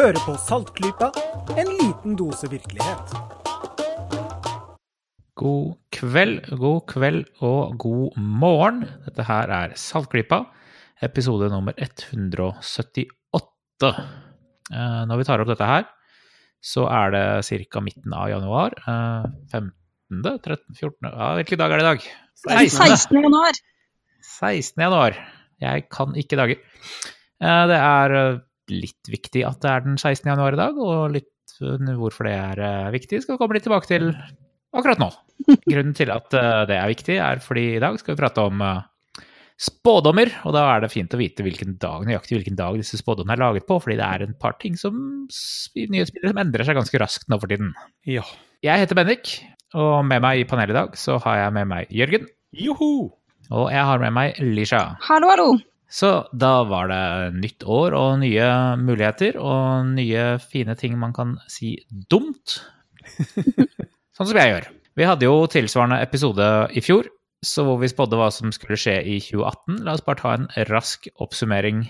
Hører på Saltklypa, en liten dose virkelighet. God kveld, god kveld og god morgen. Dette her er Saltklypa, episode nummer 178. Eh, Når vi tar opp dette her, så er det ca. midten av januar. eh, 15., 13., 14. Ja, hvilken dag er det i dag? 16. januar. 16. januar. Jeg kan ikke dager. Eh, Det er eh, litt viktig at det er den 16. januar i dag, og litt eh, hvorfor det er eh, viktig, skal vi komme litt tilbake til akkurat nå. Grunnen til at eh, det er viktig, er fordi i dag skal vi prate om spådommer, og da er det fint å vite hvilken dag, nøyaktig hvilken dag disse spådommene er laget på, fordi det er en par ting som nyhetsbildet som endrer seg ganske raskt nå for tiden. Ja. Jeg heter Bendik, og med meg i panelet i dag så har jeg med meg Jørgen, Joho! og jeg har med meg Lisha. Hallo, hallo. Så da var det nytt år og nye muligheter og nye fine ting man kan si dumt. sånn som jeg gjør. Vi hadde jo tilsvarende episode i fjor, så hvor vi spådde hva som skulle skje i 2018. La oss bare ta en rask oppsummering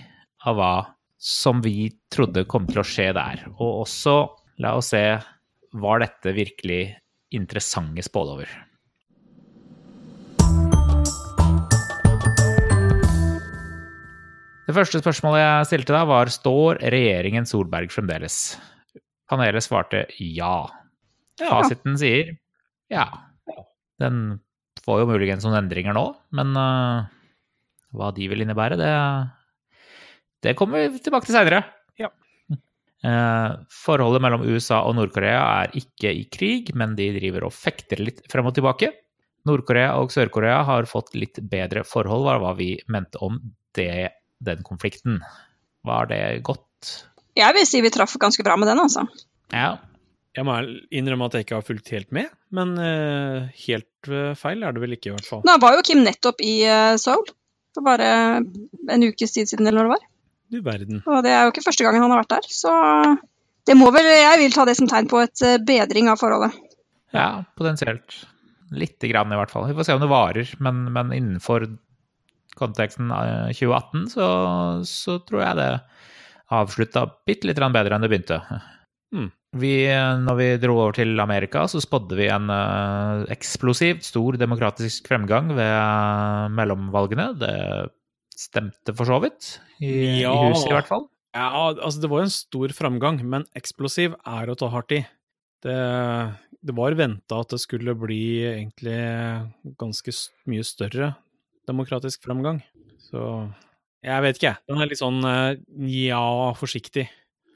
av hva som vi trodde kom til å skje der. Og også la oss se var dette virkelig interessante spådommer. Det første spørsmålet jeg stilte da, var står regjeringen Solberg fremdeles? Panelet svarte ja. Fasiten sier ja. Den får jo muligens noen endringer nå, men uh, hva de vil innebære, det, det kommer vi tilbake til seinere. Ja. forholdet mellom USA og Nord-Korea er ikke i krig, men de driver og fekter litt frem og tilbake. Nord-Korea og Sør-Korea har fått litt bedre forhold, var hva vi mente om det, den konflikten. Var det godt? Jeg vil si vi traff ganske bra med den, altså. Ja. Jeg må innrømme at jeg ikke har fulgt helt med, men eh, helt eh, feil er det vel ikke, i hvert fall. Nå var jo Kim nettopp i eh, Seoul. For bare en ukes tid siden, eller når det var. Du verden. Og det er jo ikke første gangen han har vært der. Så det må vel Jeg vil ta det som tegn på et bedring av forholdet. ja, potensielt. Lite grann, i hvert fall. Vi får se om det varer, men, men innenfor konteksten av 2018 så, så tror jeg det avslutta bitte litt bedre enn det begynte. Mm. Vi, når vi dro over til Amerika, så spådde vi en eh, eksplosivt stor demokratisk fremgang ved eh, mellomvalgene. Det stemte for så vidt, i, Ja. i huset i hvert fall. Ja, altså det var en stor framgang, men eksplosiv er å ta hardt i. Det, det var venta at det skulle bli egentlig ganske mye større demokratisk framgang. Så jeg vet ikke, jeg. Den er litt sånn eh, ja, forsiktig.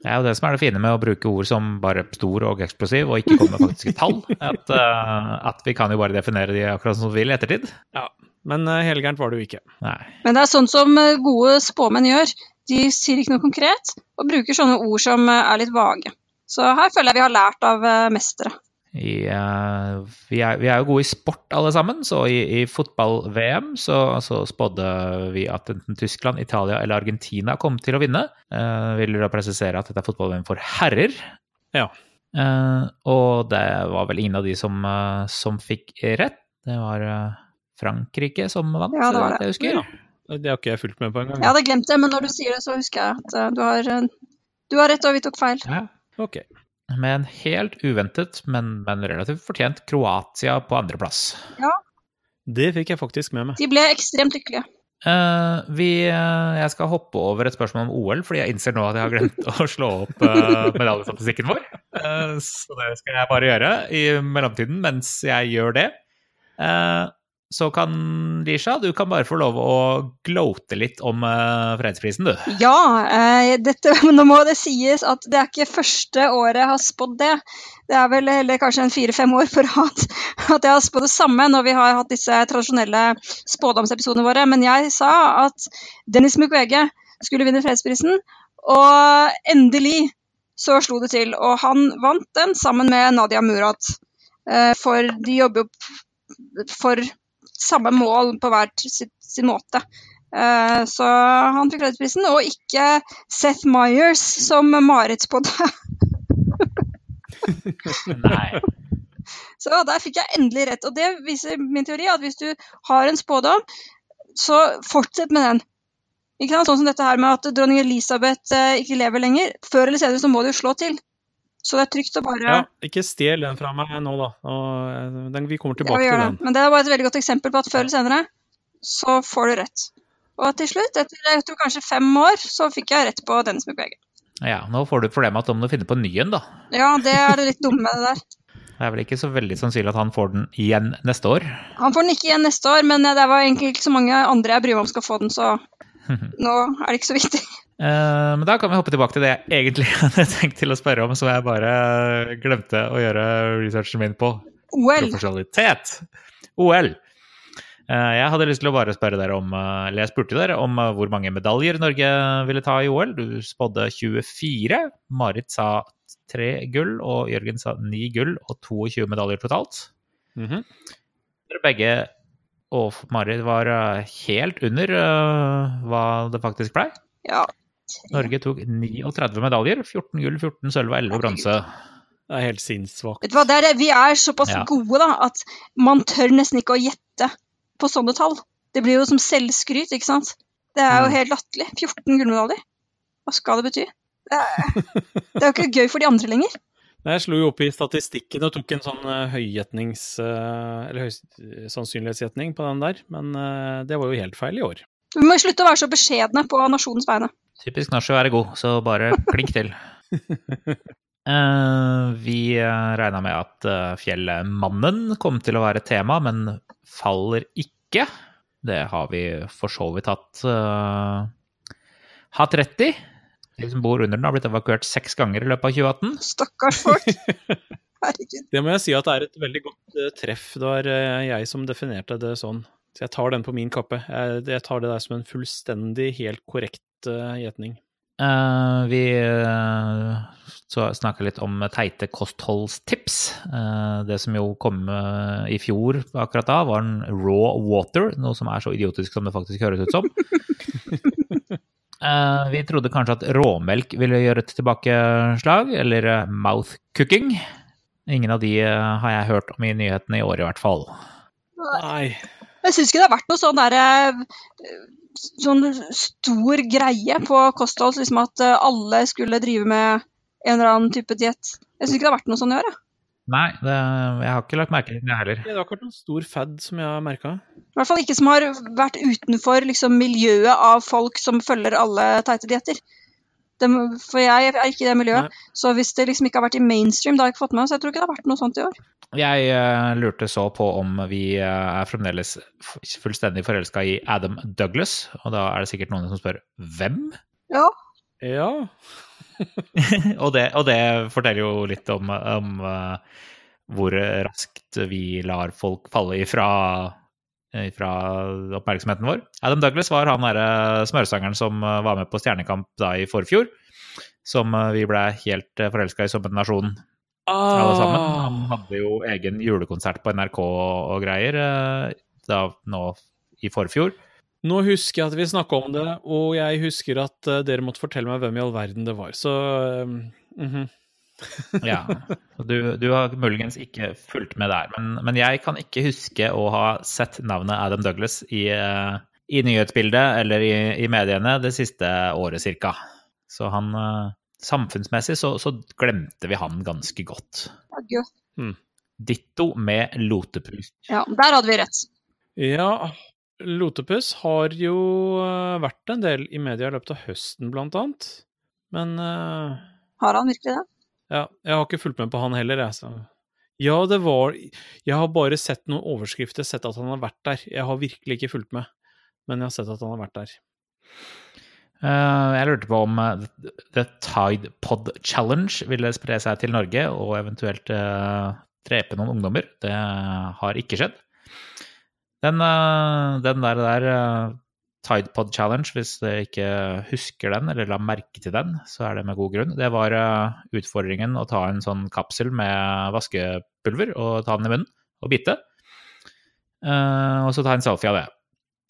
Det er jo det som er det fine med å bruke ord som bare stor og eksplosiv, og ikke komme med faktiske tall. At, eh, at vi kan jo bare definere de akkurat som vi vil i ettertid. Ja, men uh, helgærent var det jo ikke. Nei. Men det er sånn som eh, gode spåmenn gjør. De sier ikke noe konkret, og bruker sånne ord som eh, er litt vage. Så her føler jeg vi har lært av eh, mestere. I, eh, vi, er, vi er jo gode i sport alle sammen, så i, i fotball-VM så, så spådde vi at enten Tyskland, Italia eller Argentina kom til å vinne. Uh, vil da presisere at dette er fotball-VM for herrer. Ja. Uh, og det var vel ingen av de som, uh, som fikk rett. Det var Frankrike som vant, Ja, det var det. jeg husker. Ja. Det har ikke jeg fulgt med på engang. Jeg hadde glemt det, men når du sier det, så husker jeg at du har, du har rett, og vi tok feil. Ja. Ok. Med en helt uventet, men, men relativt fortjent Kroatia på andreplass. Det fikk jeg faktisk med meg. De ble ekstremt lykkelige. Uh, vi, uh, jeg skal hoppe over et spørsmål om OL, fordi jeg innser nå at jeg har glemt å slå opp uh, medaljestatistikken vår. Eh, så det skal jeg bare gjøre i mellomtiden mens jeg gjør det. Så kan Lisha, du kan bare få lov å gloate litt om uh, fredsprisen, du. Ja, eh, dette, nå må det sies at det er ikke første året jeg har spådd det. Det er vel heller kanskje en fire-fem år på rad at jeg har spådd det samme når vi har hatt disse tradisjonelle spådomsepisodene våre. Men jeg sa at Dennis Mukwege skulle vinne fredsprisen, og endelig så slo det til. Og han vant den sammen med Nadia Murad. Eh, For de jobber jo for samme mål på hver sin måte. Eh, Så han fikk fredsprisen, og ikke Seth Myers, som Marit spådde. Nei. Så der fikk jeg endelig rett. Og det viser min teori at hvis du har en spådom, så fortsett med den. Ikke sant? Sånn som dette her med at dronning Elisabeth eh, ikke lever lenger. Før eller senere så må du slå til. Så det er trygt å bare Ja, ikke stjel den fra meg nå, da. Og, eh, den, vi kommer Ja, tilbake vi gjør til den. Men det er bare et veldig godt eksempel på at før eller senere så får du rett. Og til slutt, etter jeg tror kanskje fem år, så fikk jeg rett på Dennis Mukwege. Ja, nå får du problemet at da må du finne på en ny en, da. Ja, det er det litt dumme med det der. Det er vel ikke så veldig sannsynlig at han får den igjen neste år. Han får den ikke igjen neste år, men det var egentlig ikke så mange andre jeg bryr meg om skal få den, så nå er det ikke så viktig. Eh, men da kan vi hoppe tilbake til det jeg egentlig hadde tenkt til å spørre om, som jeg bare glemte å gjøre researchen min på. OL. Profesjonalitet. OL. Eh, Jeg hadde lyst til å bare spørre dere om eh, Eller jeg spurte dere om hvor mange medaljer Norge ville ta i OL. Du spådde 24. Marit sa tre gull, og Jørgen sa ni gull og 22 medaljer totalt. Mhm. Dere begge og Marit var helt under uh, hva det faktisk blei. Ja. Norge tok 39 medaljer. 14 gull, 14 sølv og 11 bronse. Det er helt sinnssvakt. Vet du hva, er, vi er såpass Ja. gode da, at man tør nesten ikke å gjette på sånne tall. Det blir jo som selvskryt, ikke sant? Det er jo Mm. helt latterlig. 14 gullmedaljer. Hva skal det bety? Det er, det er jo ikke gøy for de andre lenger. Jeg slo jo opp i statistikken og tok en sånn uh, høygjetnings... eh, eller høy, sannsynlighetsgjetning på den der, men eh, det var jo helt feil i år. Vi må slutte å være så beskjedne på nasjonens vegne. Typisk norsk å være god, så bare klink til. uh, vi uh, regna med at uh, Fjellmannen kom til å være tema, men faller ikke. Det har vi for så vidt hatt uh, hatt rett i. De som bor under den, har blitt evakuert seks ganger i løpet av 2018. Stakkars folk. Herregud. Det må jeg si at det er et veldig godt eh, treff. Det var eh, jeg som definerte det sånn. Så jeg tar den på min kappe. Jeg, jeg tar det der som en fullstendig helt korrekt uh, gjetning. Uh, vi uh, snakka litt om teite kostholdstips. Uh, det som jo kom eh, i fjor akkurat da, var en raw water, noe som er så idiotisk som det faktisk høres ut som. Eh, vi trodde kanskje at råmelk ville gjøre et tilbakeslag, eller eh, mouth cooking. Ingen av de eh, har jeg hørt om i nyhetene i år, i hvert fall. Nei. Jeg syns ikke det har vært noe sånn derre Sånn stor greie på kosthold, liksom at eh, alle skulle drive med en eller annen type diett. Jeg syns ikke det har vært noe sånn i år, jeg. Nei, det, jeg har ikke lagt merke til det, heller. Det har ikke vært noen stor fad som jeg har merka. I hvert fall ikke som har vært utenfor liksom, miljøet av folk som følger alle teite dietter. Dem- For jeg er ikke i det miljøet. Nei. Så hvis det liksom ikke har vært i mainstream, da har jeg ikke fått med meg. Så jeg tror ikke det har vært noe sånt i år. Jeg uh, lurte så på om vi uh, er fremdeles fullstendig forelska i Adam Douglas, og da er det sikkert noen som spør hvem? Ja. Ja. og, det, og det forteller jo litt om, om uh, hvor raskt vi lar folk falle ifra, ifra oppmerksomheten vår. Adam Douglas var han derre smørsangeren som eh, var med på Stjernekamp da i forfjor. Som eh, vi ble helt forelska i som en nasjon alle sammen. Han hadde jo egen julekonsert på NRK og greier eh, da nå i forfjor. Nå husker jeg at vi snakka om det, og jeg husker at eh, dere måtte fortelle meg hvem i all verden det var. Så mm mhm. Ja. Du, du har muligens ikke fulgt med der, men, men jeg kan ikke huske å ha sett navnet Adam Douglas i, eh, i nyhetsbildet eller i, i mediene det siste året cirka. Så han eh, Samfunnsmessig så, så glemte vi han ganske godt. Jaggu. Ditto med lotepus. Ja, der hadde vi rett. Ja, Lotepus har jo eh, vært en del i media i løpet av høsten, blant annet. Men uh... Har han virkelig det? Ja, jeg har ikke fulgt med på han heller, jeg. Så. Ja, det var Jeg har bare sett noen overskrifter, sett at han har vært der. Jeg har virkelig ikke fulgt med, men jeg har sett at han har vært der. Uh, jeg lurte på om uh, The Tide Pod Challenge ville spre seg til Norge og eventuelt uh, drepe noen ungdommer. Det har ikke skjedd. Den, den der, der eh, Tide Pod Challenge, hvis dere ikke husker den, eller la merke til den, så er det med god grunn. Det var eh, utfordringen å ta en sånn kapsel med vaskepulver og ta den i munnen og bite. Eh, og så ta en selfie av det.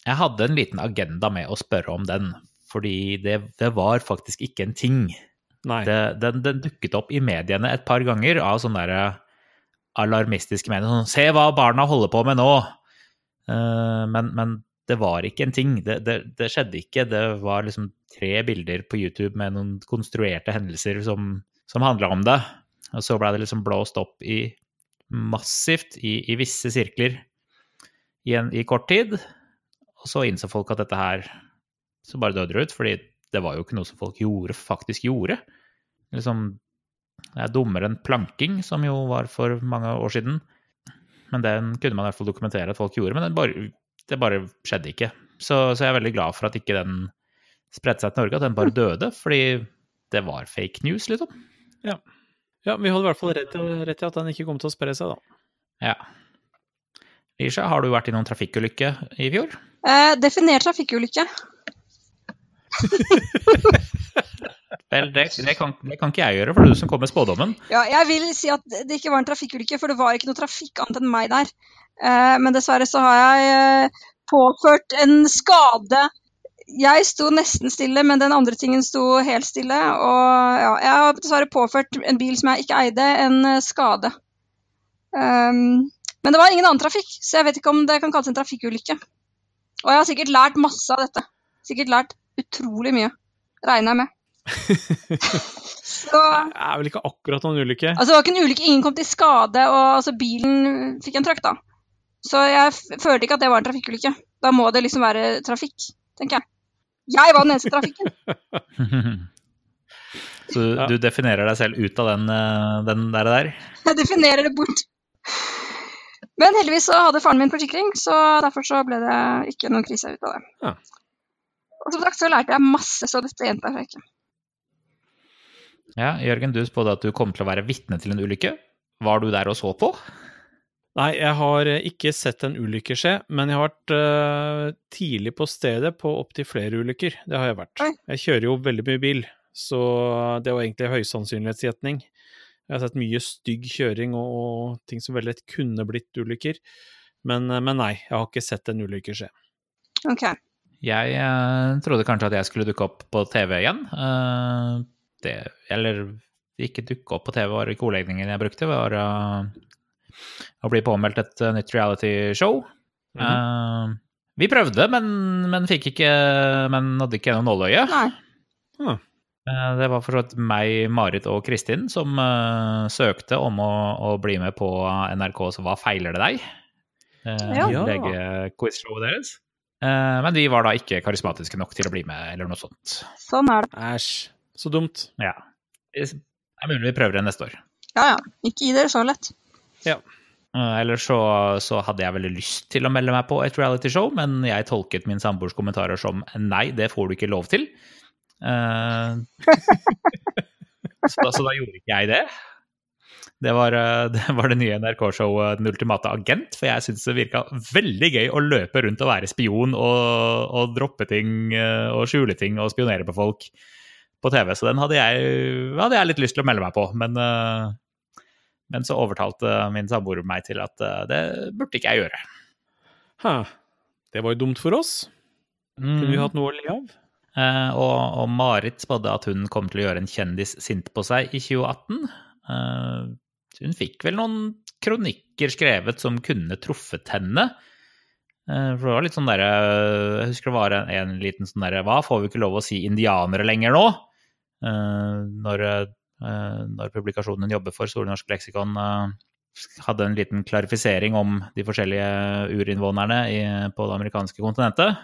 Jeg hadde en liten agenda med å spørre om den, fordi det, det var faktisk ikke en ting. Nei. Det, den, den dukket opp i mediene et par ganger av sånne der alarmistiske medier. Sånn, Se hva barna holder på med nå! Eh, men, men det var ikke en ting. Det, det, det, skjedde ikke. Det var liksom tre bilder på YouTube med noen konstruerte hendelser som, som handla om det. Og så ble det liksom blåst opp i massivt i, i visse sirkler i, en, i, kort tid. Og så innså folk at dette her så bare døde det ut, fordi det var jo ikke noe som folk gjorde, faktisk gjorde. Liksom, det er dummere enn planking, som jo var for mange år siden. Men den kunne man i hvert fall dokumentere at folk gjorde. Men den bare, det bare skjedde ikke. Så, så, jeg er veldig glad for at ikke den spredte seg til Norge, at den bare døde. Fordi det var fake news, liksom. Ja. ja vi hadde i hvert fall rett til, rett i at den ikke kom til å spre seg, da. Ja. Lisha, har du vært i noen trafikkulykke i fjor? Eh, definert trafikkulykke. Vel, det, det, kan, det, kan, ikke jeg gjøre, for det er du som kom med spådommen. Ja, jeg vil si at det ikke var en trafikkulykke, for det var ikke noe trafikk annet enn meg der. Eh, men dessverre så har jeg eh, påført en skade. Jeg sto nesten stille, men den andre tingen sto helt stille. Og ja, jeg har dessverre påført en bil som jeg ikke eide, en eh, skade. Um, men det var ingen annen trafikk, så jeg vet ikke om det kan kalles en trafikkulykke. Og jeg har sikkert lært masse av dette. Sikkert lært utrolig mye, regner jeg med. så, det er vel ikke akkurat noen ulykke? Altså, det var ikke en ulykke, ingen kom til skade, og altså, bilen fikk en trøkk, da. Så jeg følte ikke at det var en trafikkulykke. Da må det liksom være trafikk, tenker jeg. Jeg var den eneste trafikken. Så du, ja. du, definerer deg selv ut av den, eh, den der, der? Jeg definerer det bort. Men heldigvis så hadde faren min forsikring, så derfor så ble det ikke noen krise ut av det. Ja. Og som sagt så lærte jeg masse, så dette gjentar jeg ikke. Ja, Jørgen, du spådde at du kom til å være vitne til en ulykke. Var du der og så på? Nei, jeg har eh, ikke sett en ulykke skje, men jeg har vært uh, tidlig på stedet på opptil flere ulykker. Det har jeg vært. Jeg kjører jo veldig mye bil, så det var egentlig høysannsynlighetsgjetning. Jeg har sett mye stygg kjøring og, og ting som veldig lett kunne blitt ulykker. Men, eh, men, nei, jeg har ikke sett en ulykke skje. Ok. Jeg uh, trodde kanskje at jeg skulle dukke opp på TV igjen. Uh, det, eller ikke dukke opp på TV var ikke ordlegningen jeg brukte, var uh, å bli påmeldt et uh, nytt reality-show. Mm -hmm. uh, vi prøvde, men, men, fikk ikke Men hadde ikke noe nåløye. Uh, det var for så vidt meg, Marit og Kristin som søkte om å, å, bli med på NRKs Hva feiler det deg? Uh, ja. Lege-quizshowet deres. men vi var da ikke karismatiske nok til å bli med, eller noe sånt. Sånn er det. Æsj. Så dumt. Ja. Det er mulig vi prøver det neste år. Ja ja. Ikke gi dere så lett. Ja. Eh, Eller så, så, hadde jeg veldig lyst til å melde meg på et realityshow, men jeg tolket min samboers kommentarer som nei, det får du ikke lov til. Uh, så, da, så, da, gjorde ikke jeg det. Det var eh, det, var det nye NRK-showet Den ultimate agent, for jeg syntes det virka veldig gøy å løpe rundt og være spion og, og droppe ting og skjule ting og spionere på folk på TV, så den hadde jeg, hadde jeg litt lyst til å melde meg på. Men, uh, men så overtalte min samboer meg til at uh, det burde ikke jeg gjøre. Hæ. Det var jo dumt for oss. Kunne vi mm. hatt noe å le av? Uh, og, og, Marit spådde at hun kom til å gjøre en kjendis sint på seg i 2018. hun fikk vel noen kronikker skrevet som kunne truffet henne. For det var litt sånn derre Jeg husker det var en, en liten sånn derre Hva, får vi ikke lov å si indianere lenger nå? Eh, når, eh, når publikasjonen hun jobber for, Store norske leksikon, eh, hadde en liten klarifisering om de forskjellige urinnvånerne i, på det amerikanske kontinentet.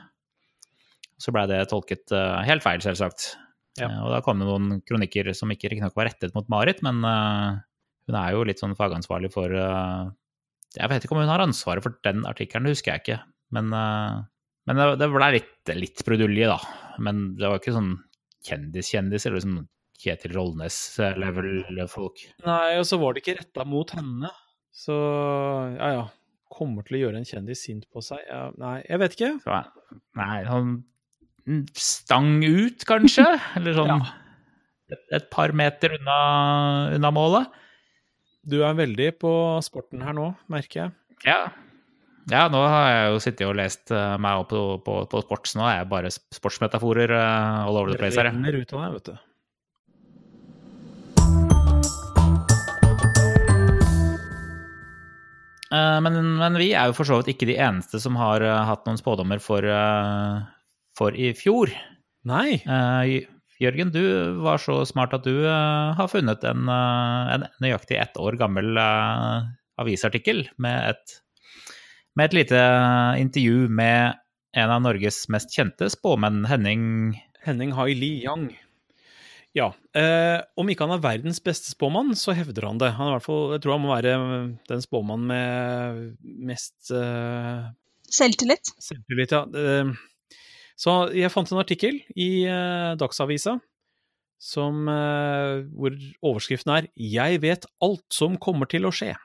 Så blei det tolket helt feil, selvsagt. Ja. Og da kom det noen kronikker som ikke riktignok var rettet mot Marit, men hun er jo litt sånn fagansvarlig for Jeg vet ikke om hun har ansvaret for den artikkelen, det husker jeg ikke. Men, men det ble litt, litt brudulje, da. Men det var ikke sånn kjendiskjendiser. eller liksom Kjetil Rollnes-level-folk. Nei, og så var det ikke retta mot henne. Så ja, ja. Kommer til å gjøre en kjendis sint på seg? Ja, nei, jeg vet ikke. Så, nei, sånn stang ut, kanskje? Eller sånn ja. et, et, par meter unna, unna målet? Du er veldig på sporten her nå, merker jeg. Ja, ja, nå har jeg jo sittet og lest uh, meg opp på, på, på sports. Nå er jeg bare sportsmetaforer uh, all over the place her. Det renner ut av deg, vet du. Men, men vi er jo for så vidt ikke de eneste som har eh, hatt noen spådommer for, eh, for i fjor. Nei. Eh, Jørgen, du var så smart at du eh, har funnet en, eh, en nøyaktig ett år gammel eh, avisartikkel med et, med et lite intervju med en av Norges mest kjente spåmenn, Henning Henning Hai Li Yang. Ja. Eh, om ikke han er verdens beste spåmann, så hevder han det. Han er hvert fall, jeg tror han må være den spåmannen med mest eh, Selvtillit. selvtillit. Ja. Eh, så jeg fant en artikkel i eh, Dagsavisa som, eh, hvor overskriften er 'Jeg vet alt som kommer til å skje'.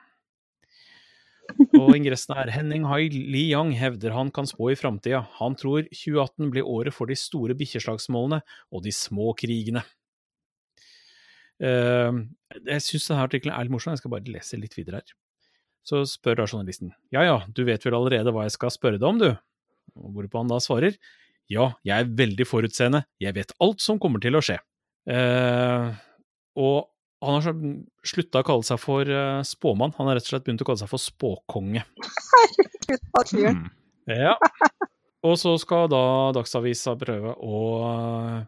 Og ingressen er Henning Hai Li Yang hevder han kan spå i framtida. Han tror 2018 blir året for de store bikkjeslagsmålene og de små krigene. Eh, jeg syns denne artikkelen er litt morsom, jeg skal bare lese litt videre her. Så spør da journalisten ja ja, du vet vel allerede hva jeg skal spørre deg om, du? Og Hvorpå han da svarer ja, jeg er veldig forutseende, jeg vet alt som kommer til å skje. Eh, og han har så- slutta å kalle seg for eh, spåmann, han har rett og slett begynt å kalle seg for spåkonge. Herregud, hva fyren. Hmm. Ja. Og så skal da Dagsavisa prøve å eh,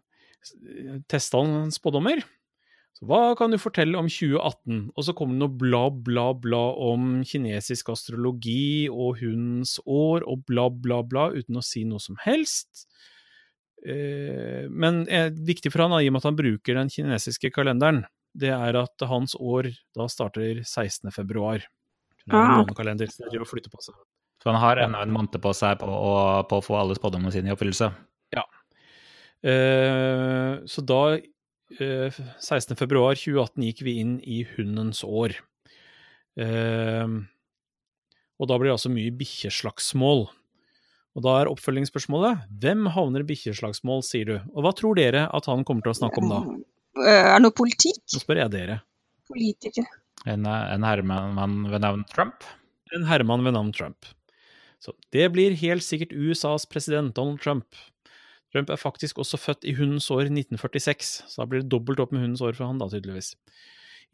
teste han spådommer. Så hva kan du fortelle om 2018? Og så kommer det noe bla, bla, bla om kinesisk astrologi og hundens år og bla, bla, bla, uten å si noe som helst. Eh, Men eh, viktig for han, i og med at han bruker den kinesiske kalenderen, det er at hans år da starter 16. februar. Ah. månekalender, så det flytter på seg. Så han har ennå en måned på seg på å, på å få alle spådommene sine i oppfyllelse. Eh, så da, eh, 16. februar 2018, gikk vi inn i hundens år. Eh, og da blir det altså mye bikkjeslagsmål. Og da er oppfølgingsspørsmålet hvem havner i bikkjeslagsmål, sier du? Og hva tror dere at han kommer til å snakke om da? Eh, Er det noe politikk? Nå spør jeg dere. Politiker. En, en herremann ved navn Trump. En herremann ved navn Trump. Så det blir helt sikkert USAs president, Donald Trump. Trump er faktisk også født i hundens år 1946, så da blir det dobbelt opp med hundens år for han, da, tydeligvis.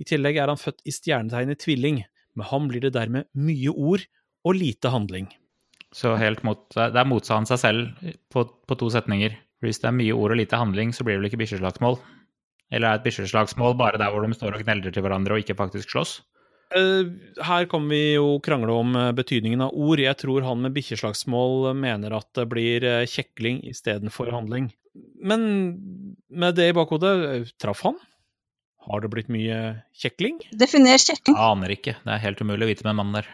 I tillegg er han født i stjernetegnet tvilling. Med ham blir det dermed mye ord og lite handling. Så helt mot, det er motsa han seg selv på, på to setninger. Hvis det er mye ord og lite handling, så blir det vel ikke bikkjeslagsmål? Eller er et bikkjeslagsmål bare der hvor de står og kneller til hverandre og ikke faktisk slåss? Eh, Her kan vi jo krangle om eh, betydningen av ord. Jeg tror han med bikkjeslagsmål mener at det blir eh, kjekling istedenfor handling. Men med det i bakhodet, traff han? Har det blitt mye kjekling? Definer Jeg Aner ikke. Det er helt umulig å vite med en mann der.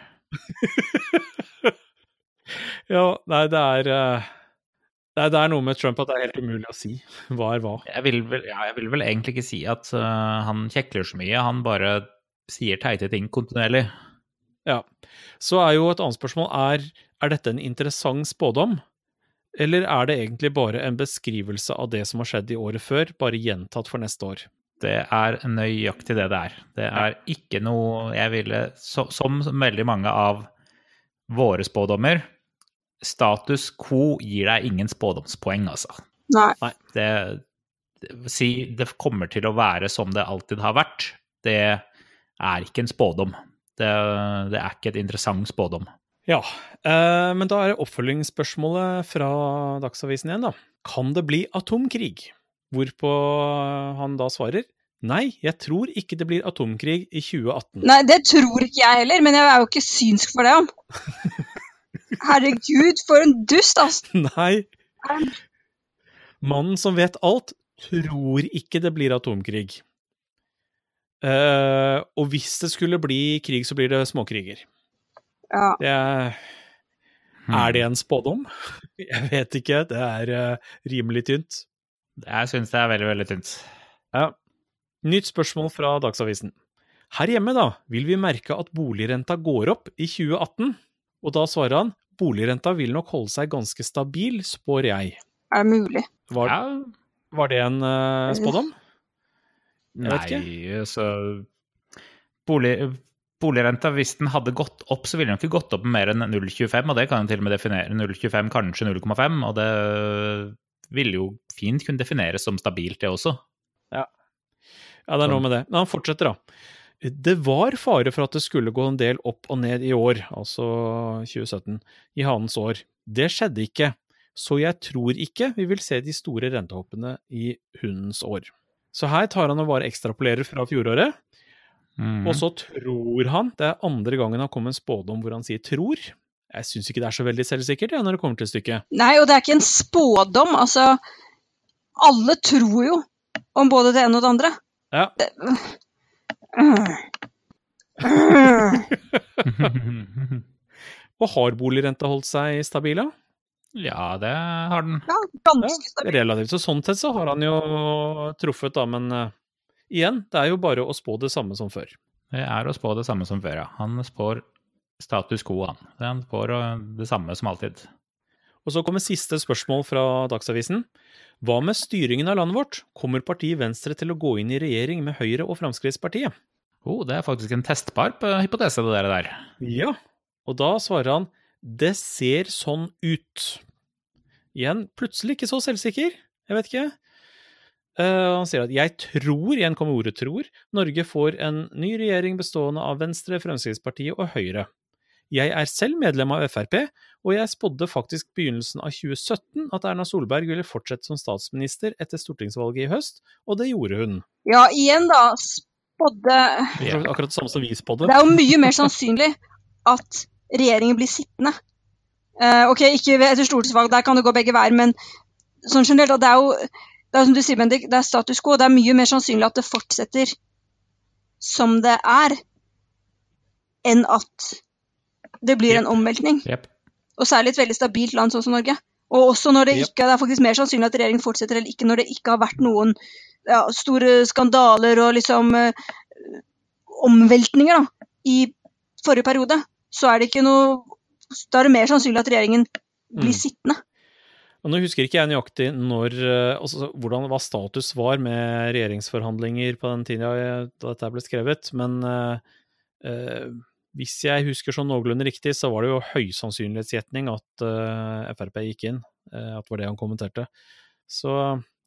Ja, nei, det er Nei, det er noe med Trump at det er helt umulig å si hva er hva. Jeg vil vel, ja, jeg vil vel egentlig ikke si at uh, han kjekler så mye. Han bare sier teite ting kontinuerlig. Ja. Så er jo et annet spørsmål er, er dette en interessant spådom? Eller er det egentlig bare en beskrivelse av det som har skjedd i året før, bare gjentatt for neste år? Det er nøyaktig det det er. Det er ikke noe jeg ville så, Som veldig mange av våre spådommer, status quo gir deg ingen spådomspoeng, altså. Nei. Det, det Si det kommer til å være som det alltid har vært. Det er ikke en spådom. Det, det er ikke et interessant spådom. Ja, eh, men da er det oppfølgingsspørsmålet fra Dagsavisen igjen, da. Kan det bli atomkrig? Hvorpå han da svarer nei, jeg tror ikke det blir atomkrig i 2018. Nei, det tror ikke jeg heller, men jeg er jo ikke synsk for det. Herregud, for en dust, altså. Nei. Mannen som vet alt, tror ikke det blir atomkrig. Eh, og hvis det skulle bli krig, så blir det småkriger. Ja. Det er, er det en spådom? Jeg vet ikke. Det er uh, rimelig tynt. Jeg syns det er veldig, veldig tynt. Ja. Nytt spørsmål fra Dagsavisen. Her hjemme, da, vil vi merke at boligrenta går opp i 2018. Og da svarer han boligrenta vil nok holde seg ganske stabil, spår jeg. Er det mulig? Var, Ja, var det en uh, spådom? Jeg vet Nei, så bolig, Boligrenta, hvis den hadde gått opp, så ville den ikke gått opp med mer enn 0,25, og det kan jo til og med definere 0,25, kanskje 0,5, og det ville jo fint kunne defineres som stabilt, det også. Ja, det er noe med det. Men han fortsetter, da. Det var fare for at det skulle gå en del opp og ned i år, altså 2017, i hanens år. Det skjedde ikke, så jeg tror ikke vi vil se de store rentehoppene i hundens år. Så her tar han og bare ekstrapolerer fra fjoråret, Mm. og så tror han Det er andre gangen han kommer med en spådom hvor han sier 'tror'. Jeg syns ikke det er så veldig selvsikkert ja, når det kommer til stykket. Nei, og det er ikke en spådom. Altså, alle tror jo om både det ene og det andre. Ja. Og har boligrenta holdt seg stabil, da? Ja, det har den. Ja, ganske stabil. Ja, relativt. Så sånn sett så har han jo truffet, da, men uh, igjen, det er jo bare å spå det samme som før. Det er å spå det samme som før, ja. Han spår status quo, han. Han spår øh, det samme som alltid. Og så kommer siste spørsmål fra Dagsavisen. Hva med styringen av landet vårt? Kommer partiet Venstre til å gå inn i regjering med Høyre og Fremskrittspartiet? Oh, det er faktisk en testbar hypotese, det der. der. Ja. Og da svarer han det ser sånn ut. Igjen, plutselig ikke så selvsikker. Jeg vet ikke. Uh, han sier at jeg tror, igjen kommer ordet tror, Norge får en ny regjering bestående av Venstre, Fremskrittspartiet og Høyre. Jeg er selv medlem av Frp, og jeg spådde faktisk begynnelsen av 2017 at Erna Solberg ville fortsette som statsminister etter stortingsvalget i høst, og det gjorde hun. Ja, igjen da, spådde Akkurat det samme som vi spådde. Det er jo mye mer sannsynlig at regjeringen blir sittende. Uh, ok, ikke etter stortingsvalg, der kan det gå begge veier, men sånn generelt, det er jo det er som du sier, Bendik, det er status quo. Det er mye mer sannsynlig at det fortsetter som det er, enn at det blir en omveltning. Yep. Og særlig et veldig stabilt land sånn som Norge. Og også når det Jep. ikke det er faktisk mer sannsynlig at regjeringen fortsetter eller ikke når det ikke har vært noen ja, store skandaler og liksom uh, omveltninger da, i forrige periode, så er det ikke noe Da er det mer sannsynlig at regjeringen blir Mm. sittende. Og Nå husker ikke jeg nøyaktig når, eh, altså, hvordan, hva status var med regjeringsforhandlinger på den tida da dette ble skrevet, men eh, eh, hvis jeg husker sånn noenlunde riktig, så var det jo høysannsynlighetsgjetning at eh, Frp gikk inn. eh, at det var det han kommenterte. Så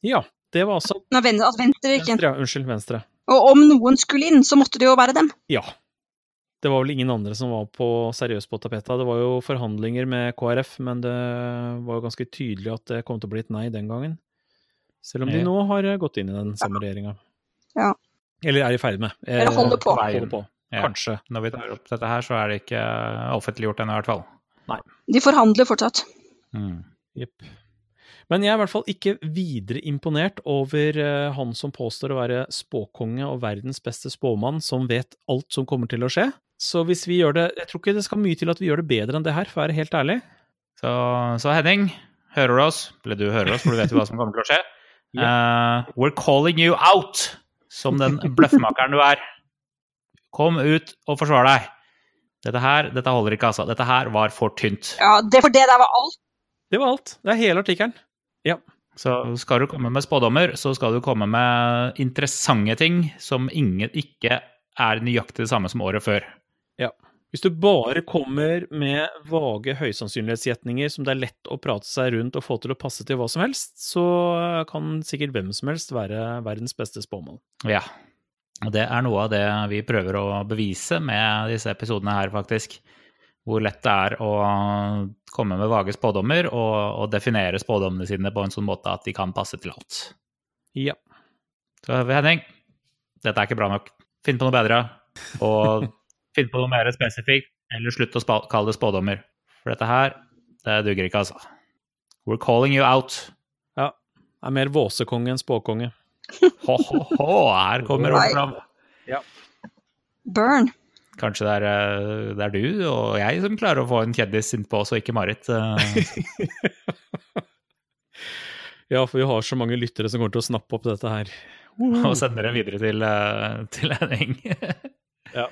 ja, det var altså At Venstre gikk inn. Venstre. Ja, unnskyld, Venstre. Og om noen skulle inn, så måtte det jo være dem. Ja. Det var vel ingen andre som var på, seriøst på tapetet. Det var jo forhandlinger med KrF, men det var jo ganske tydelig at det kom til å bli et nei den gangen. Selv om de nå har eh, gått inn i den samme regjeringa. Ja. Eller er i ferd med. Eh, Eller holder på. Holder på. Ja. Kanskje. Når vi tar opp dette her, så er det ikke offentliggjort ennå, i hvert fall. Nei. De forhandler fortsatt. Mm. Jepp. Men jeg er i hvert fall ikke videre imponert over eh, han som påstår å være spåkonge og verdens beste spåmann, som vet alt som kommer til å skje. Så hvis vi gjør det Jeg tror ikke det skal mye til at vi gjør det bedre enn det her, for å være helt ærlig. Så, så Henning, hører du oss? Eller du hører oss, for du vet jo hva som kommer til å skje. Uh, we're calling you out, som den bløffmakeren du er. Kom ut og forsvar deg. Dette her, dette holder ikke, altså. Dette her var for tynt. Ja, det, For det der var alt. Det var alt. Det er hele artikkelen. Så skal du komme med spådommer, så skal du komme med interessante ting som ingen, ikke er nøyaktig det samme som året før. Hvis du bare kommer med vage høysannsynlighetsgjetninger som det er lett å prate seg rundt og få til å passe til hva som helst, så kan sikkert hvem som helst være verdens beste spåmann. Ja. Og det er noe av det vi prøver å bevise med disse episodene her, faktisk. Hvor lett det er å komme med vage spådommer og, og definere spådommene sine på en sånn måte at de kan passe til alt. Ja. Så Henning, dette er ikke bra nok. Finn på noe bedre. Og finn på noe mer spesifikt, eller slutt å spa kalle det spådommer. For dette her, det duger ikke, altså. We're calling you out. ja. Er mer våsekonge enn spåkonge. Ho-ho-ho, her kommer ordet fram. fram. Burn. Kanskje det er, eh, det er du og jeg som klarer å få en kjendis innpå oss, og ikke Marit. eh, Ja, for vi har så mange lyttere som kommer til å snappe opp dette her. Og sender det videre til, til en gjeng. Ja.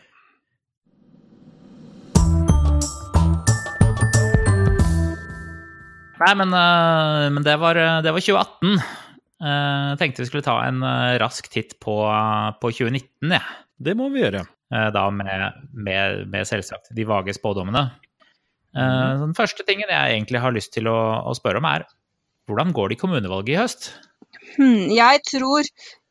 Nei, men, eh, men det, var, det var 2018. Eh, Jeg tenkte vi skulle ta en eh, rask titt på, på 2019, jeg. Det må vi gjøre. Eh, Da med, med, med selvsagt de vage spådommene. Eh, så Den første tingen jeg egentlig har lyst til å, å spørre om, er hvordan går det i kommunevalget i høst? Hmm, jeg tror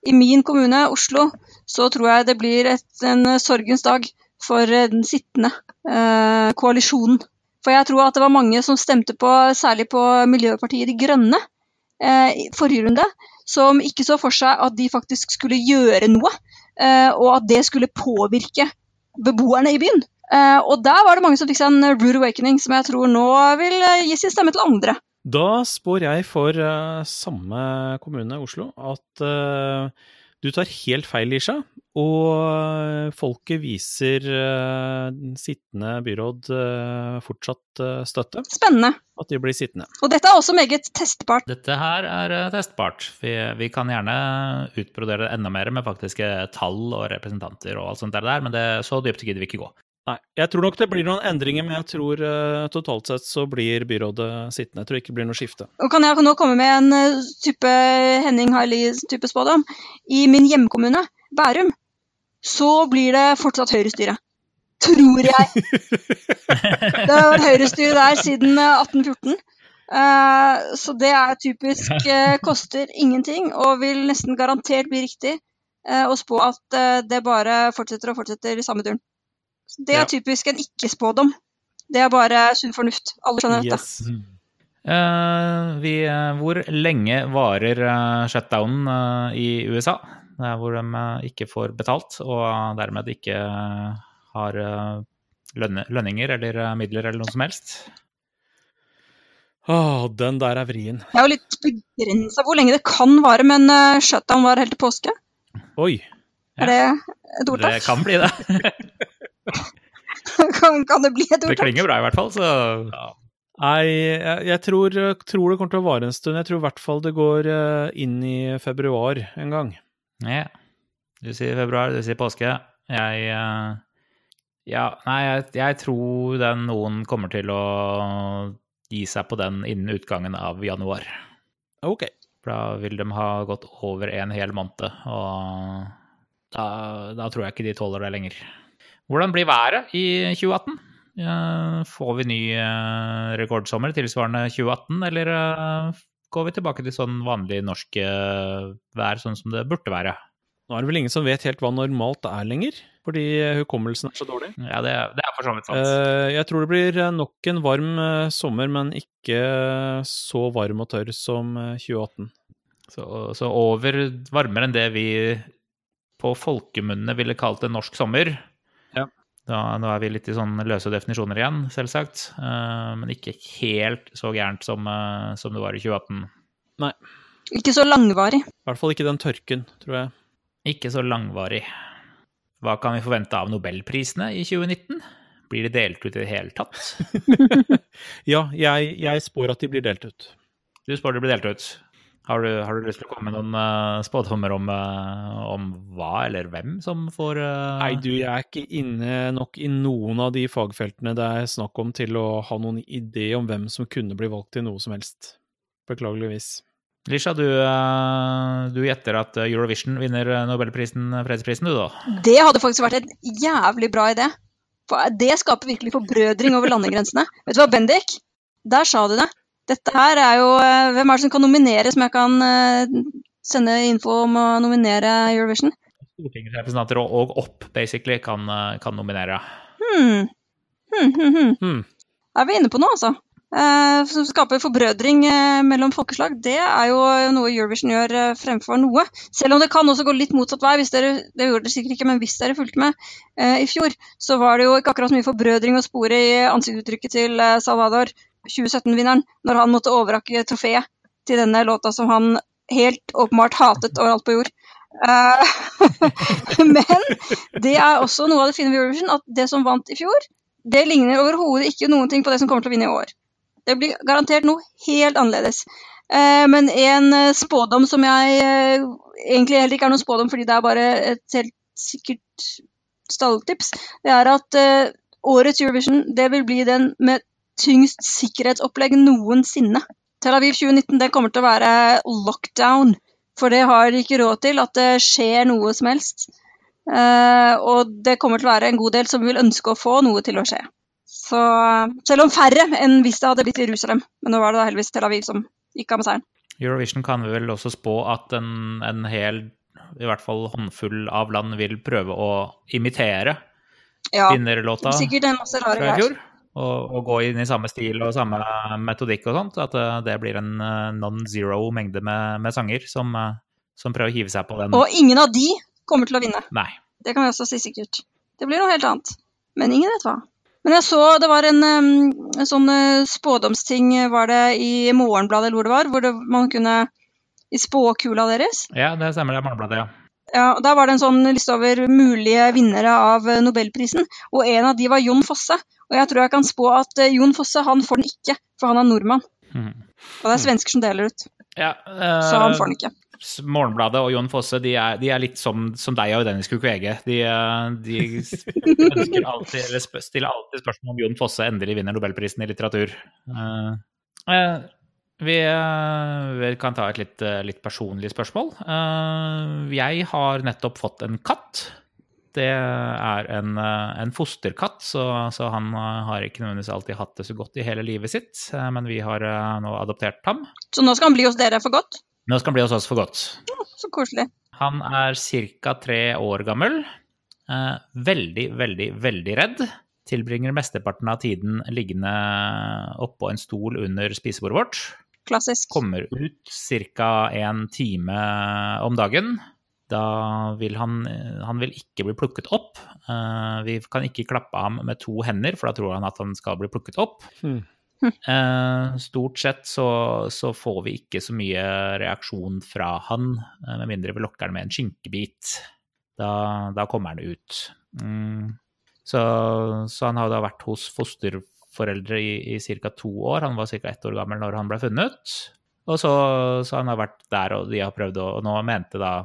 i min kommune, Oslo, så tror jeg det blir et, en sorgens dag for eh, den sittende eh, koalisjonen. For jeg tror at det var mange som stemte på, særlig på Miljøpartiet De Grønne eh, i forrige runde, som ikke så for seg at de faktisk skulle gjøre noe, eh, og at det skulle påvirke beboerne i byen. Eh, og der var det mange som fikk seg en rude awakening, som jeg tror nå vil gi sin stemme til andre. Da spår jeg for samme kommune, Oslo, at du tar helt feil, Lisha. Og folket viser uh, sittende byråd fortsatt støtte. Spennende. At de blir sittende. Og dette er også meget testbart. Dette her er testbart. Vi, vi kan gjerne utbrodere det enda mer med faktiske tall og representanter og alt sånt der, men det, så dypt gidder vi ikke gå. Nei, jeg tror nok det blir noen endringer, men jeg tror uh, totalt sett så blir byrådet sittende. Jeg tror ikke det blir noe skifte. Og kan jeg nå komme med en uh, type Henning Haili-type spådom? I min hjemkommune, Bærum, så blir det fortsatt høyrestyre. Tror jeg! det har vært høyrestyre der siden 1814. Uh, så det er typisk koster ingenting, og vil nesten garantert bli riktig å spå at det bare fortsetter og fortsetter i samme turen. Det er typisk en ikke-spådom. Det er bare sunn fornuft. Alle skjønner dette. Yes. Uh, vi, uh, hvor lenge varer uh, shutdownen i USA? Hvor de ikke får betalt og dermed ikke har lønninger eller midler eller noe som helst? Åh, den der er vrien. Det er jo litt begrensa hvor lenge det kan vare, men shutdown var helt til påske. Oi. Er det et ordtak? Det kan bli det. kan, kan, det bli et ordtak? Det klinger bra i hvert fall, så ja. Nei, jeg, jeg tror, tror, det kommer til å vare en stund. Jeg tror i hvert fall det går eh, inn i februar en gang. Ja. Du sier februar, du sier påske. Jeg eh, Ja, nei, jeg, jeg tror den noen kommer til å gi seg på den innen utgangen av januar. Ok. For da vil de ha gått over en hel måned, og da, da, tror jeg ikke de tåler det lenger. Hvordan blir været i 2018? Får vi ny eh, rekordsommer tilsvarende 2018, eller eh, går vi tilbake til sånn vanlig norsk eh, vær, sånn som det burde være? Nå er det vel ingen som vet helt hva normalt er lenger, fordi hukommelsen er så dårlig. Ja, det, det er for så vidt sant. Jeg tror det blir nok en varm sommer, men ikke så varm og tørr som 2018. Så, så over varmere enn det vi på folkemunne ville kalt en norsk sommer. Da, nå er vi litt i sånne løse definisjoner igjen, selvsagt. Uh, men ikke helt så gærent som, uh, som, det var i 2018. Nei. Ikke så langvarig. I hvert fall ikke den tørken, tror jeg. Ikke så langvarig. Hva kan vi forvente av nobelprisene i 2019? Blir de delt ut i det hele tatt? ja, jeg, jeg spår at de blir delt ut. Du spår de blir delt ut? Har du, har du, lyst til å komme med noen uh, spådommer om, uh, om, hva eller hvem som får uh... Nei, du, jeg er ikke inne nok i noen av de fagfeltene det er snakk om til å ha noen idé om hvem som kunne bli valgt til noe som helst. Beklageligvis. Lisha, du, du gjetter at Eurovision vinner Nobelprisen, fredsprisen, du da? Det hadde faktisk vært en jævlig bra idé. For det skaper virkelig forbrødring over landegrensene. Vet du hva, Bendik? Der sa du det. Dette her er jo eh, Hvem er det som kan nominere, som jeg kan eh, sende info om å nominere Eurovision? Stortingsrepresentanter og opp, basically, kan, eh, kan nominere. Hmm. Hmm, hmm, hmm. hmm. Er vi inne på noe, altså? Eh, som skaper forbrødring eh, mellom folkeslag. Det er jo noe Eurovision gjør eh, fremfor noe. Selv om det kan også gå litt motsatt vei. hvis dere, Det gjorde dere sikkert ikke, men hvis dere fulgte med i fjor, så var det jo ikke akkurat så mye forbrødring å spore i ansiktsuttrykket til Salvador 2017-vinneren, når han måtte overrakke trofeet til denne låta som han helt åpenbart hatet overalt på jord. Uh, men det er også noe av det fine ved Eurovision, at det som vant i fjor, det ligner overhodet ikke noen ting på det som kommer til å vinne i år. Det blir garantert noe helt annerledes. Uh, men en uh, spådom som jeg egentlig heller ikke er noen spådom, fordi det er bare et helt sikkert stalltips, det er at årets Eurovision det vil bli den med tyngst sikkerhetsopplegg noensinne. Tel Aviv 2019 det kommer til å være lockdown, for det har de ikke råd til at det skjer noe som helst. Uh, og det kommer til å være en god del som vil ønske å få noe til å skje. Så selv om færre enn hvis det hadde blitt i Jerusalem. Men nå var det da heldigvis Tel Aviv som gikk av med seieren. Eurovision kan vi vel også spå at en, en hel i hvert fall håndfull av land vil prøve å imitere Ja, vinnerlåta sikkert en masse rare fra i greier. fjor. Og, og gå inn i samme stil og samme metodikk og sånt. At eh, det blir en eh, non-zero mengde med, med sanger som, eh, som prøver å hive seg på den. Og ingen av de kommer til å vinne. Nei. Det kan vi også si sikkert. Det blir noe helt annet. Men ingen vet hva. Men jeg så det var en, en sånn spådomsting var det i Morgenbladet eller hvor det var, hvor det, man kunne i spåkula deres. Ja, det stemmer, det er Morgenbladet, ja. Ja, og Der var det en sånn liste over mulige vinnere av Nobelprisen, og en av de var Jon Fosse. Og jeg tror jeg kan spå at eh, Jon Fosse han får den ikke, for han er nordmann. Mm. Og det er svensker som deler ut, ja så han får den ikke. eh, Morgenbladet og Jon Fosse de er, de er litt som, som deg og Dennis Kukwege. De, eh, de ønsker alltid, eller spør- stiller alltid spørsmål om Jon Fosse endelig vinner Nobelprisen i litteratur. Uh, uh, vi, eh, vi kan ta et litt, eh, litt personlig spørsmål. Eh, jeg har nettopp fått en katt. Det er en, eh, en fosterkatt, så, så han eh, har ikke nødvendigvis alltid hatt det så godt i hele livet sitt. eh, Men vi har nå adoptert ham. Så nå skal han bli hos dere for godt? Nå skal han bli hos oss for godt. Så koselig. Han er ca. tre år gammel. Veldig, veldig, veldig redd. Tilbringer mesteparten av tiden liggende oppå en stol under spisebordet vårt. Klassisk. Kommer ut ca. en time om dagen. Da vil han Han vil ikke bli plukket opp. Eh, vi kan ikke klappe ham med to hender, for da tror han at han skal bli plukket opp. Mm. Stort sett så, så får vi ikke så mye reaksjon fra han, eh, med mindre vi lokker han med en skinkebit. Da, da kommer han ut. Mm. Så, så han har da vært hos fosterforeldre i, i ca. to år. Han var ca. ett år gammel når han ble funnet. Og så, så han har vært der, og de har prøvd å Og nå mente da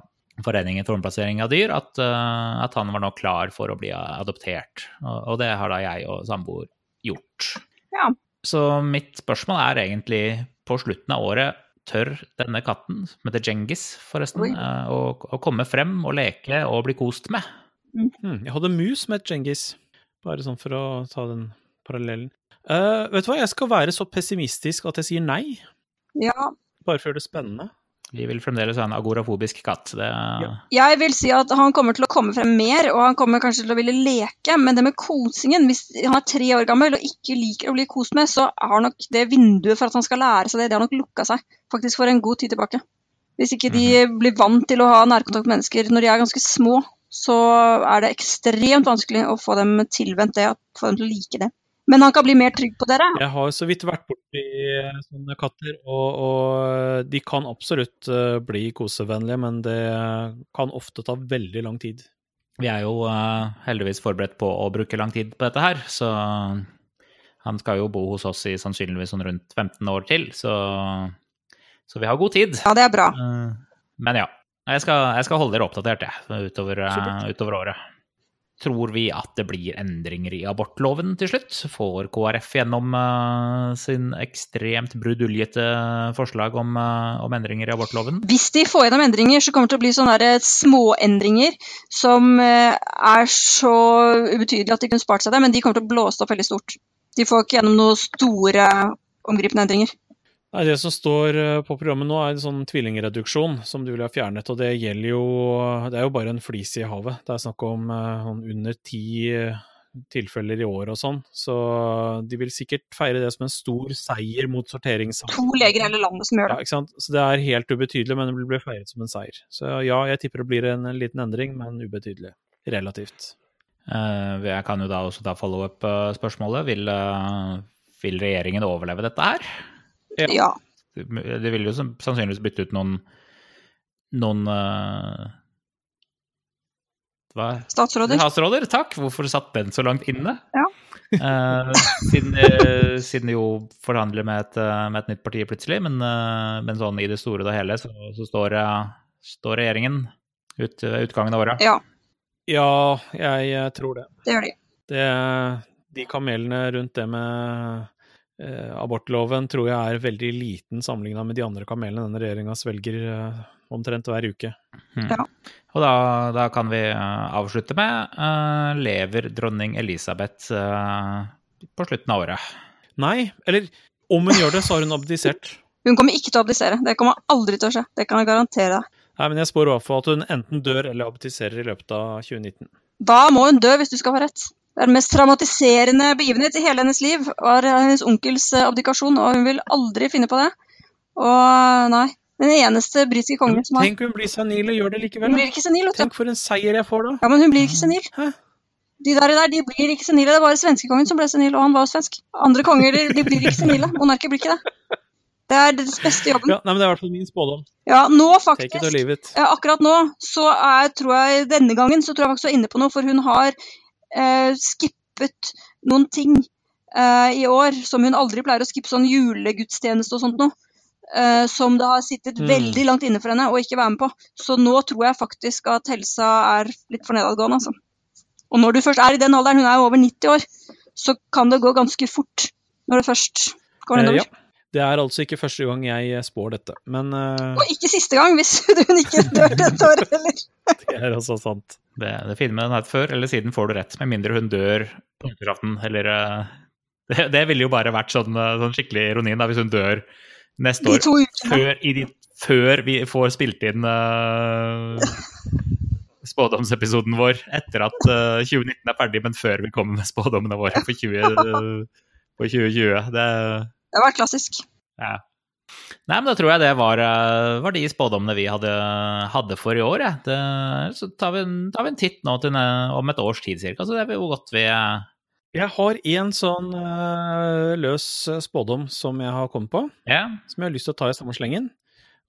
Foreningen for omplassering av dyr at, eh, at han var nå klar for å bli adoptert. Og, og det har da jeg og samboer gjort. Ja. Så mitt spørsmål er egentlig på slutten av året Tør denne katten, som heter Djengis forresten, Oi. eh, å, å komme frem og leke og bli kost med? Mm. jeg hadde mus med het Djengis, bare sånn for å ta den parallellen. Uh, vet du hva, jeg skal være så pessimistisk at jeg sier nei, Ja. bare for å gjøre det spennende. Vi vil fremdeles ha en agorafobisk katt. Det, Ja. Jeg vil si at han kommer til å komme frem mer, og han kommer kanskje til å ville leke. Men det med kosingen, hvis han er tre år gammel og ikke liker å bli kost med, så har nok det vinduet for at han skal lære seg det, det har nok lukka seg faktisk for en god tid tilbake. Hvis ikke de blir vant til å ha nærkontakt med mennesker når de er ganske små, så er det ekstremt vanskelig å få dem tilvendt det, å få dem til å like det. Men han kan bli mer trygg på dere. Jeg har så vidt vært borti sånne katter, og, og de kan absolutt eh, bli kosevennlige, men det kan ofte ta veldig lang tid. Vi er jo eh, heldigvis forberedt på å bruke lang tid på dette her, så han skal jo bo hos oss i sannsynligvis sånn rundt 15 år til, så, så vi har god tid. Ja, det er bra. Eh, Men ja, jeg skal, jeg skal holde dere oppdatert jeg, utover, eh, utover året. Tror vi at det blir endringer i abortloven til slutt? Får KrF gjennom uh, sin ekstremt bruduljete forslag om, uh, om endringer i abortloven? Hvis de får gjennom endringer, så kommer det til å bli sånne der småendringer som uh, er så ubetydelige at de kunne spart seg det, men de kommer til å blåse opp veldig stort. De får ikke gjennom noen store omgripende endringer. Nei, Det som står eh, på programmet nå, er en sånn tvillingreduksjon som du vil ha fjernet. og Det gjelder jo Det er jo bare en flis i havet. Det er snakk om eh, sånn under ti eh, tilfeller i år og sånn. Så de vil sikkert feire det som en stor seier mot sorteringssaken. To leger i hele landet som gjør Ja, det. ikke sant? Så det er helt ubetydelig, men det blir feiret som en seier. Så ja, jeg tipper det blir en, en liten endring, men ubetydelig. Relativt. Eh, Jeg kan jo da også ta follow-up-spørsmålet. Vil, vil regjeringen overleve dette her? Ja. Ja. Det vil jo sannsynligvis bytte ut noen noen uh, hva? Statsråder. Statsråder, takk. Hvorfor satt den så langt inne? Ja. uh, siden, uh, siden de jo forhandler med et, med et nytt parti plutselig, men, men sånn i det store og hele så, så står, står regjeringen ut ved utgangen av året. Ja, Ja, jeg, tror det. det gjør de. det. De kamelene rundt det med eh, abortloven tror jeg er veldig liten sammenligna med de andre kamelene denne regjeringa svelger eh, omtrent hver uke. Hmm. Ja. Og da, da kan vi eh, avslutte med eh, Lever dronning Elisabeth eh, på slutten av året? Nei, eller om hun gjør det, så har hun abdisert. Hun kommer ikke til å abdisere. Det kommer aldri til å skje. Det kan jeg garantere deg. Nei, men jeg spår i hvert fall at hun enten dør eller abdiserer i løpet av 2019. Da må hun dø, hvis du skal få rett. Det er den mest traumatiserende begivenhet i hele hennes liv. var hennes onkels eh, abdikasjon, og hun vil aldri finne på det. Og nei. Den eneste britiske kongen som har Tenk hun blir senil og gjør det likevel. Hun blir ikke senil. Tenk for en seier jeg får da. Ja, men hun blir ikke senil. Hæ? De der, der de blir ikke senile. Det var svenskekongen som ble senil, og han var svensk. Andre konger de, blir ikke senile. Monarker blir ikke det. Det er deres beste jobben. Ja, nei, men Det er i hvert fall min spådom. Ja, nå Take it or leave it. Akkurat nå, så er, tror jeg denne gangen så tror jeg faktisk hun er inne på noe, for hun har eh, skippet noen ting eh, i år som hun aldri pleier å skippe, sånn julegudstjeneste og sånt noe. eh, som det har sittet Mm. veldig langt inne for henne å ikke være med på. Så nå tror jeg faktisk at helsa er litt for nedadgående, altså. Og når du først er i den alderen, hun er jo over 90 år, så kan det gå ganske fort når det først går Eh, nedover. ja. Det er altså ikke første gang jeg spår dette, men uh... Og ikke siste gang, hvis hun ikke dør dette året heller. det er også sant. Det, det fine med den her før eller siden får du rett, med mindre hun dør på nyttårsaften, eller uh, det, det ville jo bare vært sånn, eh, sånn skikkelig ironi da, hvis hun dør neste De år, to før, i de, før vi får spilt inn uh, spådomsepisoden vår, etter at eh, 2019 er ferdig, men før vi kommer med spådommene våre for, 20, for 2020. Det, Det var klassisk. ja. Nei, men da tror jeg det var, eh, var de spådommene vi hadde, hadde for i år. Ja. Det, så tar vi, tar vi en titt nå til, om et års tid cirka, så det er jo godt vi eh, Jeg har en sånn uh, løs spådom som jeg har kommet på, Ja. som jeg har lyst til å ta i samme slengen.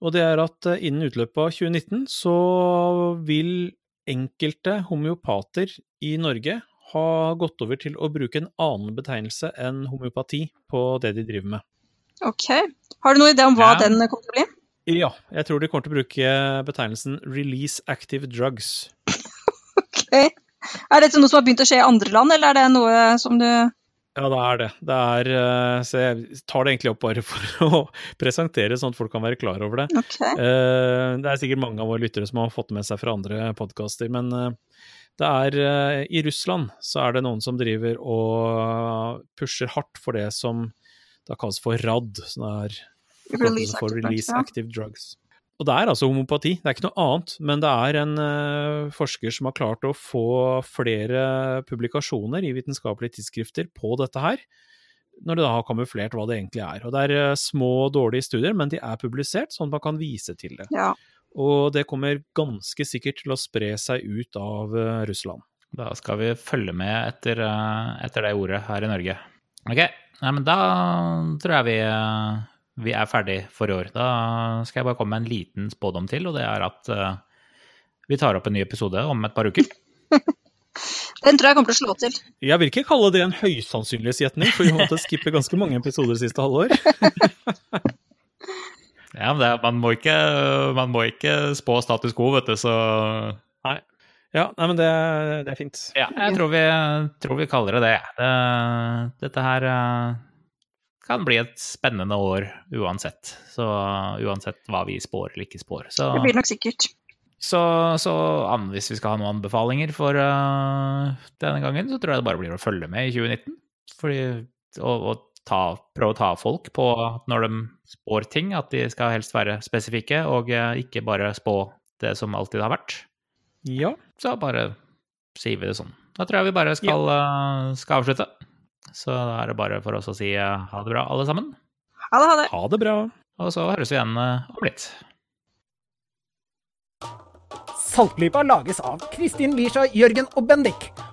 Og det er at innen utløpet av 2019 så vil enkelte homeopater i Norge ha gått over til å bruke en annen betegnelse enn homeopati på det de driver med. Ok. Har du noen idé om hva Ja. den kommer til å bli? Ja, jeg tror de kommer til å bruke betegnelsen release active drugs. Ok. Er dette noe som har begynt å skje i andre land, eller er det noe som du Ja, det er det. Det er eh, Så jeg tar det egentlig opp bare for å presentere, sånn at folk kan være klar over det. Ok. Eh, Det er sikkert mange av våre lyttere som har fått med seg fra andre podkaster, men eh, det er eh, I Russland så er det noen som driver og pusher hardt for det som da kalles for RAD, som er Release for Release. Active Drugs. Og det er altså homopati, det er ikke noe annet, men det er en eh, forsker som har klart å få flere publikasjoner i vitenskapelige tidsskrifter på dette her, når det da har kamuflert hva det egentlig er. Og det er eh, små, dårlige studier, men de er publisert, sånn at man kan vise til det. Ja. Og det kommer ganske sikkert til å spre seg ut av eh, Russland. Da skal vi følge med etter, eh, etter det ordet her i Norge. Ok, Nei, men da tror jeg vi, eh, vi er ferdig for i år. Da skal jeg bare komme med en liten spådom til, og det er at vi tar opp en ny episode om et par uker. Den tror jeg kommer til å slå til. Jeg vil ikke kalle det en høysannsynlighetsgjetning, for vi måtte skippe ganske mange episoder siste halvår. Ja, men det, man, må ikke, man må ikke spå status quo, vet du, så Ja, nei, men det, det er fint. ja, jeg tror vi, tror vi kaller det det. det dette her eh, kan bli et spennende år uansett. Så uansett hva vi spår eller ikke spår. Så, Det blir nok sikkert. så, så hvis vi skal ha noen anbefalinger for uh, denne gangen, så tror jeg det bare blir å følge med i 2019. Fordi, og, og ta, prøve å ta folk på når de spår ting, at de skal helst være spesifikke, og eh, ikke bare spå det som alltid har vært. Ja. Så bare sier vi det sånn. Da tror jeg vi bare skal, ja. skal avslutte. Så da er det bare for oss å si eh, ha det bra, alle sammen. Ha det, ha det. Ha det bra. Og så høres vi igjen eh, om litt. Saltklypa lages av Kristin Lisha, Jørgen og Bendik.